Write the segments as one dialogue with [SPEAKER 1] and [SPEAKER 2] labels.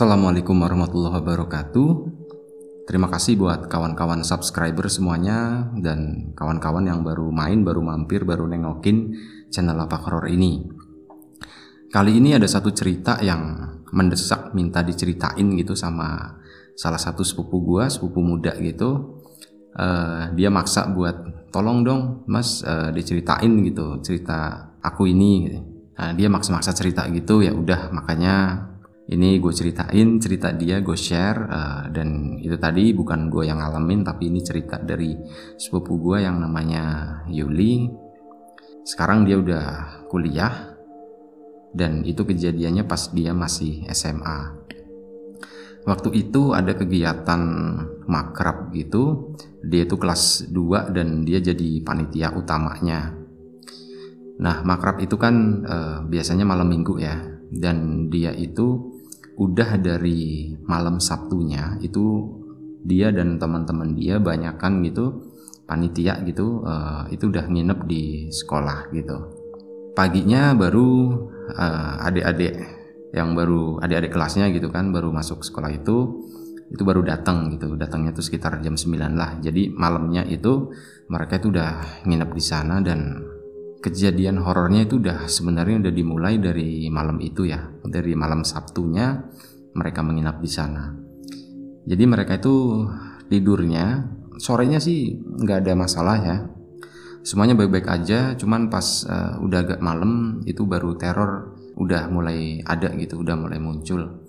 [SPEAKER 1] Assalamualaikum warahmatullahi wabarakatuh. Terima kasih buat kawan-kawan subscriber semuanya dan kawan-kawan yang baru main, baru mampir, baru nengokin channel Lapak Horor ini. Kali ini ada satu cerita yang mendesak minta diceritain gitu sama salah satu sepupu gua, sepupu muda gitu. Uh, dia maksa buat tolong dong mas uh, diceritain gitu cerita aku ini. Nah, dia maksa-maksa cerita gitu ya udah makanya ini gue ceritain cerita dia gue share uh, dan itu tadi bukan gue yang ngalamin tapi ini cerita dari sepupu gue yang namanya Yuli. Sekarang dia udah kuliah dan itu kejadiannya pas dia masih SMA waktu itu ada kegiatan makrab gitu. Dia itu kelas 2 dan dia jadi panitia utamanya. Nah makrab itu kan uh, biasanya malam minggu ya. Dan dia itu udah dari malam Sabtunya itu dia dan teman-teman dia banyak kan gitu panitia gitu uh, itu udah nginep di sekolah gitu. Paginya baru uh, adik-adik yang baru adik-adik kelasnya gitu kan baru masuk sekolah itu itu baru datang gitu. Datangnya tuh sekitar jam 9 lah. Jadi malamnya itu mereka itu udah nginep di sana dan kejadian horornya itu udah sebenarnya udah dimulai dari malam itu ya. Dari malam Sabtunya mereka menginap di sana. Jadi mereka itu tidurnya sorenya sih nggak ada masalah ya. Semuanya baik-baik aja cuman pas uh, udah agak malam itu baru teror udah mulai ada gitu udah mulai muncul.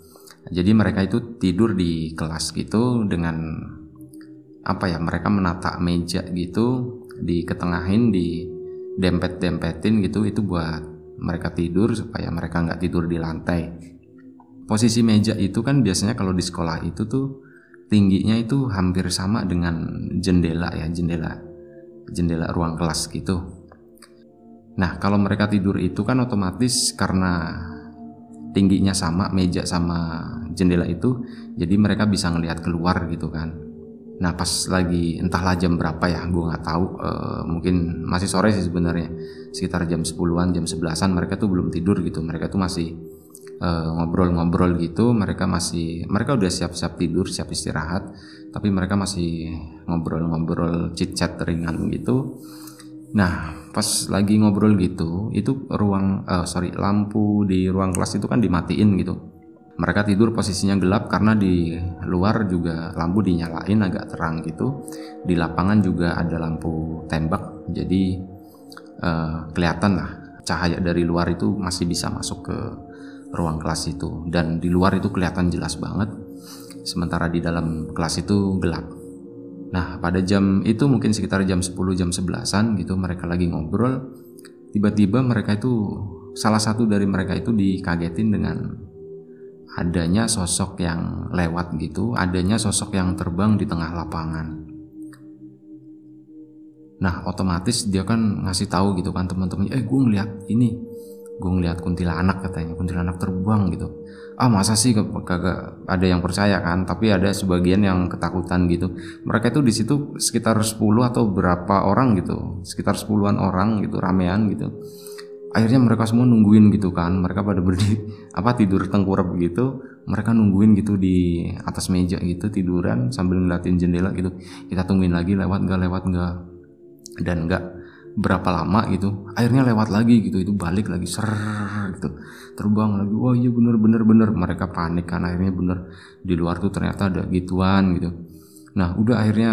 [SPEAKER 1] Jadi mereka itu tidur di kelas gitu dengan apa ya mereka menata meja gitu di ketengahin di dempet-dempetin gitu itu buat mereka tidur supaya mereka nggak tidur di lantai. Posisi meja itu kan biasanya kalau di sekolah itu tuh tingginya itu hampir sama dengan jendela ya jendela jendela ruang kelas gitu. Nah kalau mereka tidur itu kan otomatis karena tingginya sama meja sama jendela itu jadi mereka bisa ngelihat keluar gitu kan Nah pas lagi entahlah jam berapa ya, gue nggak tahu. Uh, mungkin masih sore sih sebenarnya, sekitar jam 10-an, jam 11-an mereka tuh belum tidur gitu. Mereka tuh masih eh, ngobrol-ngobrol gitu. Mereka masih, mereka udah siap-siap tidur, siap istirahat. Tapi mereka masih ngobrol-ngobrol chit-chat ringan gitu. Nah pas lagi ngobrol gitu, itu ruang, uh, sorry lampu di ruang kelas itu kan dimatiin gitu mereka tidur posisinya gelap karena di luar juga lampu dinyalain agak terang gitu. Di lapangan juga ada lampu tembak, jadi uh, kelihatan lah cahaya dari luar itu masih bisa masuk ke ruang kelas itu dan di luar itu kelihatan jelas banget. Sementara di dalam kelas itu gelap. Nah, pada jam itu mungkin sekitar jam 10 jam 11-an gitu mereka lagi ngobrol. Tiba-tiba mereka itu salah satu dari mereka itu dikagetin dengan adanya sosok yang lewat gitu, adanya sosok yang terbang di tengah lapangan. Nah, otomatis dia kan ngasih tahu gitu kan teman-temannya, eh gue ngeliat ini, gue ngeliat kuntilanak katanya, kuntilanak terbang gitu. Ah masa sih kagak ada yang percaya kan, tapi ada sebagian yang ketakutan gitu. Mereka itu di situ sekitar 10 atau berapa orang gitu, sekitar 10-an orang gitu, ramean gitu akhirnya mereka semua nungguin gitu kan. Mereka pada berdiri apa tidur tengkurap gitu. Mereka nungguin gitu di atas meja gitu tiduran sambil ngeliatin jendela gitu. Kita tungguin lagi lewat nggak lewat nggak. Dan nggak berapa lama gitu akhirnya lewat lagi gitu. Itu balik lagi ser gitu. Terbang lagi. Wah iya bener bener bener. Mereka panik kan akhirnya bener. Di luar tuh ternyata ada gituan gitu. Nah udah akhirnya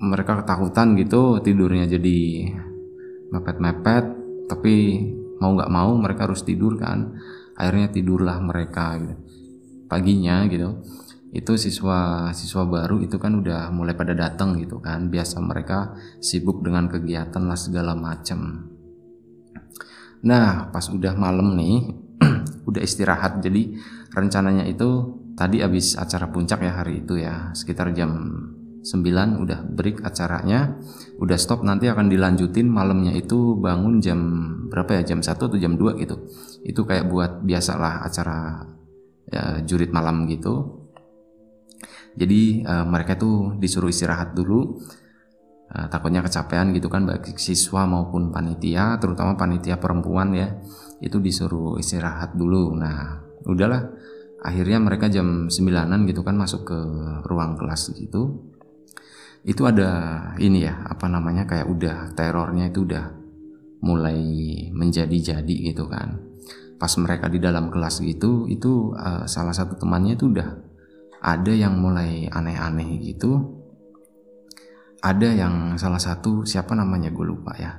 [SPEAKER 1] mereka ketakutan gitu tidurnya jadi mepet-mepet tapi mau nggak mau mereka harus tidur kan. Akhirnya tidurlah mereka gitu. Paginya gitu. Itu siswa siswa baru itu kan udah mulai pada datang gitu kan. Biasa mereka sibuk dengan kegiatan lah segala macam nah pas udah malam nih udah istirahat. Jadi rencananya itu tadi habis acara puncak ya hari itu ya sekitar jam 9 udah break acaranya. Udah stop nanti akan dilanjutin. Malamnya itu bangun jam berapa ya? Jam 1 atau jam 2 gitu. Itu kayak buat biasalah acara ya, jurit malam gitu. Jadi uh, mereka tuh disuruh istirahat dulu. Uh, takutnya kecapean gitu kan bagi siswa maupun panitia terutama panitia perempuan ya. Itu disuruh istirahat dulu. Nah udahlah. Akhirnya mereka jam 9 gitu kan masuk ke ruang kelas gitu itu ada ini ya apa namanya kayak udah terornya itu udah mulai menjadi-jadi gitu kan. Pas mereka di dalam kelas gitu itu uh, salah satu temannya itu udah ada yang mulai aneh-aneh gitu. Ada yang salah satu siapa namanya gue lupa ya.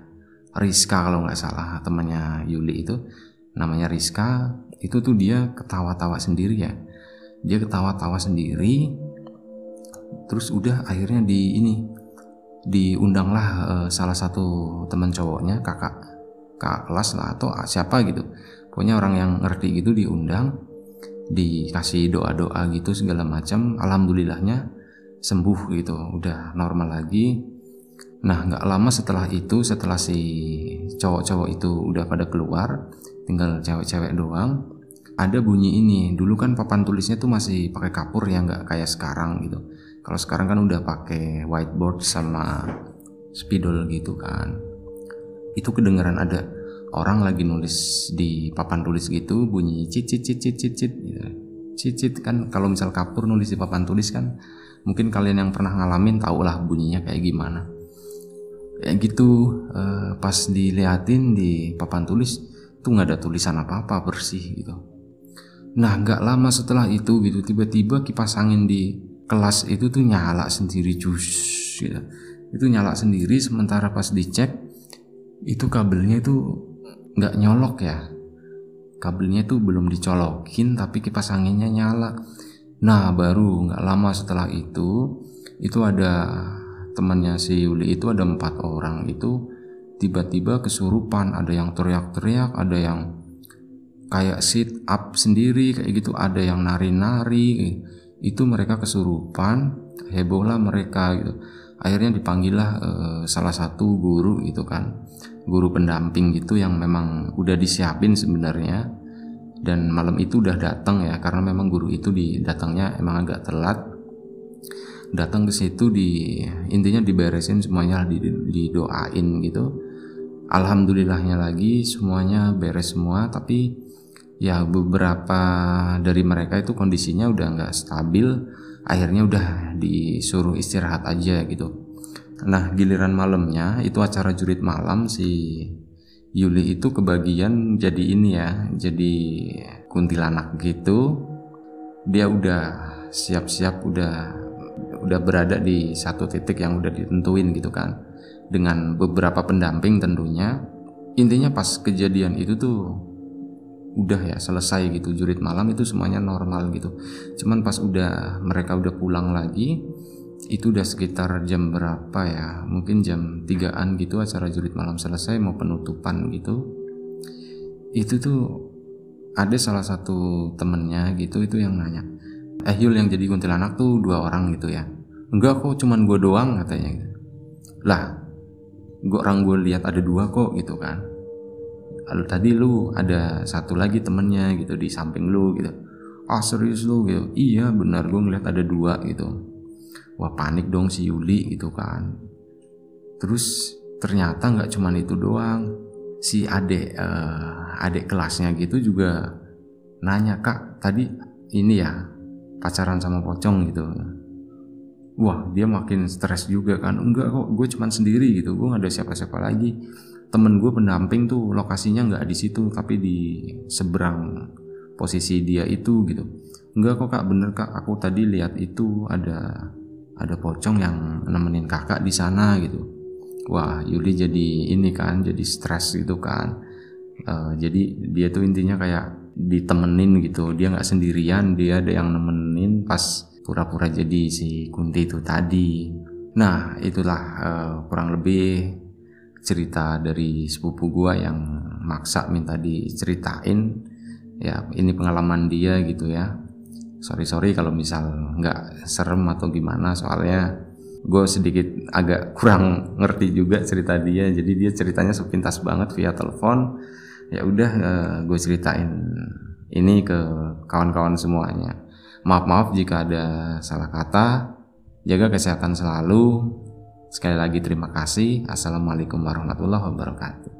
[SPEAKER 1] Rizka kalau nggak salah temannya Yuli itu. Namanya Rizka itu tuh dia ketawa-tawa sendiri ya. Dia ketawa-tawa sendiri terus udah akhirnya di ini diundanglah uh, salah satu teman cowoknya kakak kakak kelas lah atau siapa gitu. Pokoknya orang yang ngerti gitu diundang dikasih doa-doa gitu segala macam alhamdulillahnya sembuh gitu udah normal lagi. Nah nggak lama setelah itu setelah si cowok-cowok itu udah pada keluar tinggal cewek-cewek doang ada bunyi ini. Dulu kan papan tulisnya tuh masih pakai kapur ya nggak kayak sekarang gitu kalau sekarang kan udah pakai whiteboard sama spidol gitu kan. Itu kedengaran ada orang lagi nulis di papan tulis gitu bunyi cit cit cit cit cit cit gitu. Kan kalau misal kapur nulis di papan tulis kan mungkin kalian yang pernah ngalamin tau lah bunyinya kayak gimana. Kayak gitu eh, pas diliatin di papan tulis tuh nggak ada tulisan apa-apa bersih gitu. Nah nggak lama setelah itu gitu tiba-tiba kipas angin di kelas itu tuh nyala sendiri cus gitu. itu nyala sendiri sementara pas dicek itu kabelnya itu nggak nyolok ya. Kabelnya itu belum dicolokin tapi kipas anginnya nyala. Nah baru nggak lama setelah itu itu ada temannya si Yuli itu ada empat orang itu tiba-tiba kesurupan. Ada yang teriak-teriak ada yang kayak sit up sendiri kayak gitu. Ada yang nari-nari itu mereka kesurupan hebohlah mereka gitu. Akhirnya dipanggillah uh, salah satu guru gitu kan. Guru pendamping gitu yang memang udah disiapin sebenarnya. Dan malam itu udah datang ya karena memang guru itu didatangnya emang agak telat. Datang ke situ di intinya diberesin semuanya di, didoain gitu. Alhamdulillahnya lagi semuanya beres semua tapi ya beberapa dari mereka itu kondisinya udah nggak stabil akhirnya udah disuruh istirahat aja gitu. Nah giliran malamnya itu acara jurit malam si Yuli itu kebagian jadi ini ya jadi kuntilanak gitu. Dia udah siap-siap udah udah berada di satu titik yang udah ditentuin gitu kan. Dengan beberapa pendamping tentunya. Intinya pas kejadian itu tuh udah ya selesai gitu jurit malam itu semuanya normal gitu. Cuman pas udah mereka udah pulang lagi itu udah sekitar jam berapa ya mungkin jam 3an gitu acara jurit malam selesai mau penutupan gitu. Itu tuh ada salah satu temennya gitu itu yang nanya eh Yul yang jadi kuntilanak tuh dua orang gitu ya? Enggak kok cuman gue doang katanya lah gue orang gue lihat ada dua kok gitu kan lalu tadi lu ada satu lagi temennya gitu di samping lu gitu. Ah serius lu? Gitu. Iya benar gue ngeliat ada dua gitu. Wah panik dong si Yuli gitu kan. Terus ternyata nggak cuman itu doang. Si adek uh, adek kelasnya gitu juga nanya kak tadi ini ya pacaran sama pocong gitu. Wah dia makin stres juga kan. Enggak kok gue cuman sendiri gitu. Gue gak ada siapa-siapa lagi temen gue pendamping tuh lokasinya nggak di situ tapi di seberang posisi dia itu gitu. Enggak kok kak. Bener kak. Aku tadi lihat itu ada ada pocong yang nemenin kakak di sana gitu. Wah Yuli jadi ini kan jadi stres gitu kan. Uh, jadi dia tuh intinya kayak ditemenin gitu. Dia nggak sendirian dia ada yang nemenin pas pura-pura jadi si Kunti itu tadi. Nah itulah uh, kurang lebih cerita dari sepupu gua yang maksa minta diceritain. Ya ini pengalaman dia gitu ya. Sorry sorry kalau misal nggak serem atau gimana soalnya gue sedikit agak kurang ngerti juga cerita dia. Jadi dia ceritanya sepintas banget via telepon. Ya udah eh, gue ceritain ini ke kawan-kawan semuanya. Maaf maaf jika ada salah kata. Jaga kesehatan selalu Sekali lagi terima kasih. Assalamualaikum warahmatullahi wabarakatuh.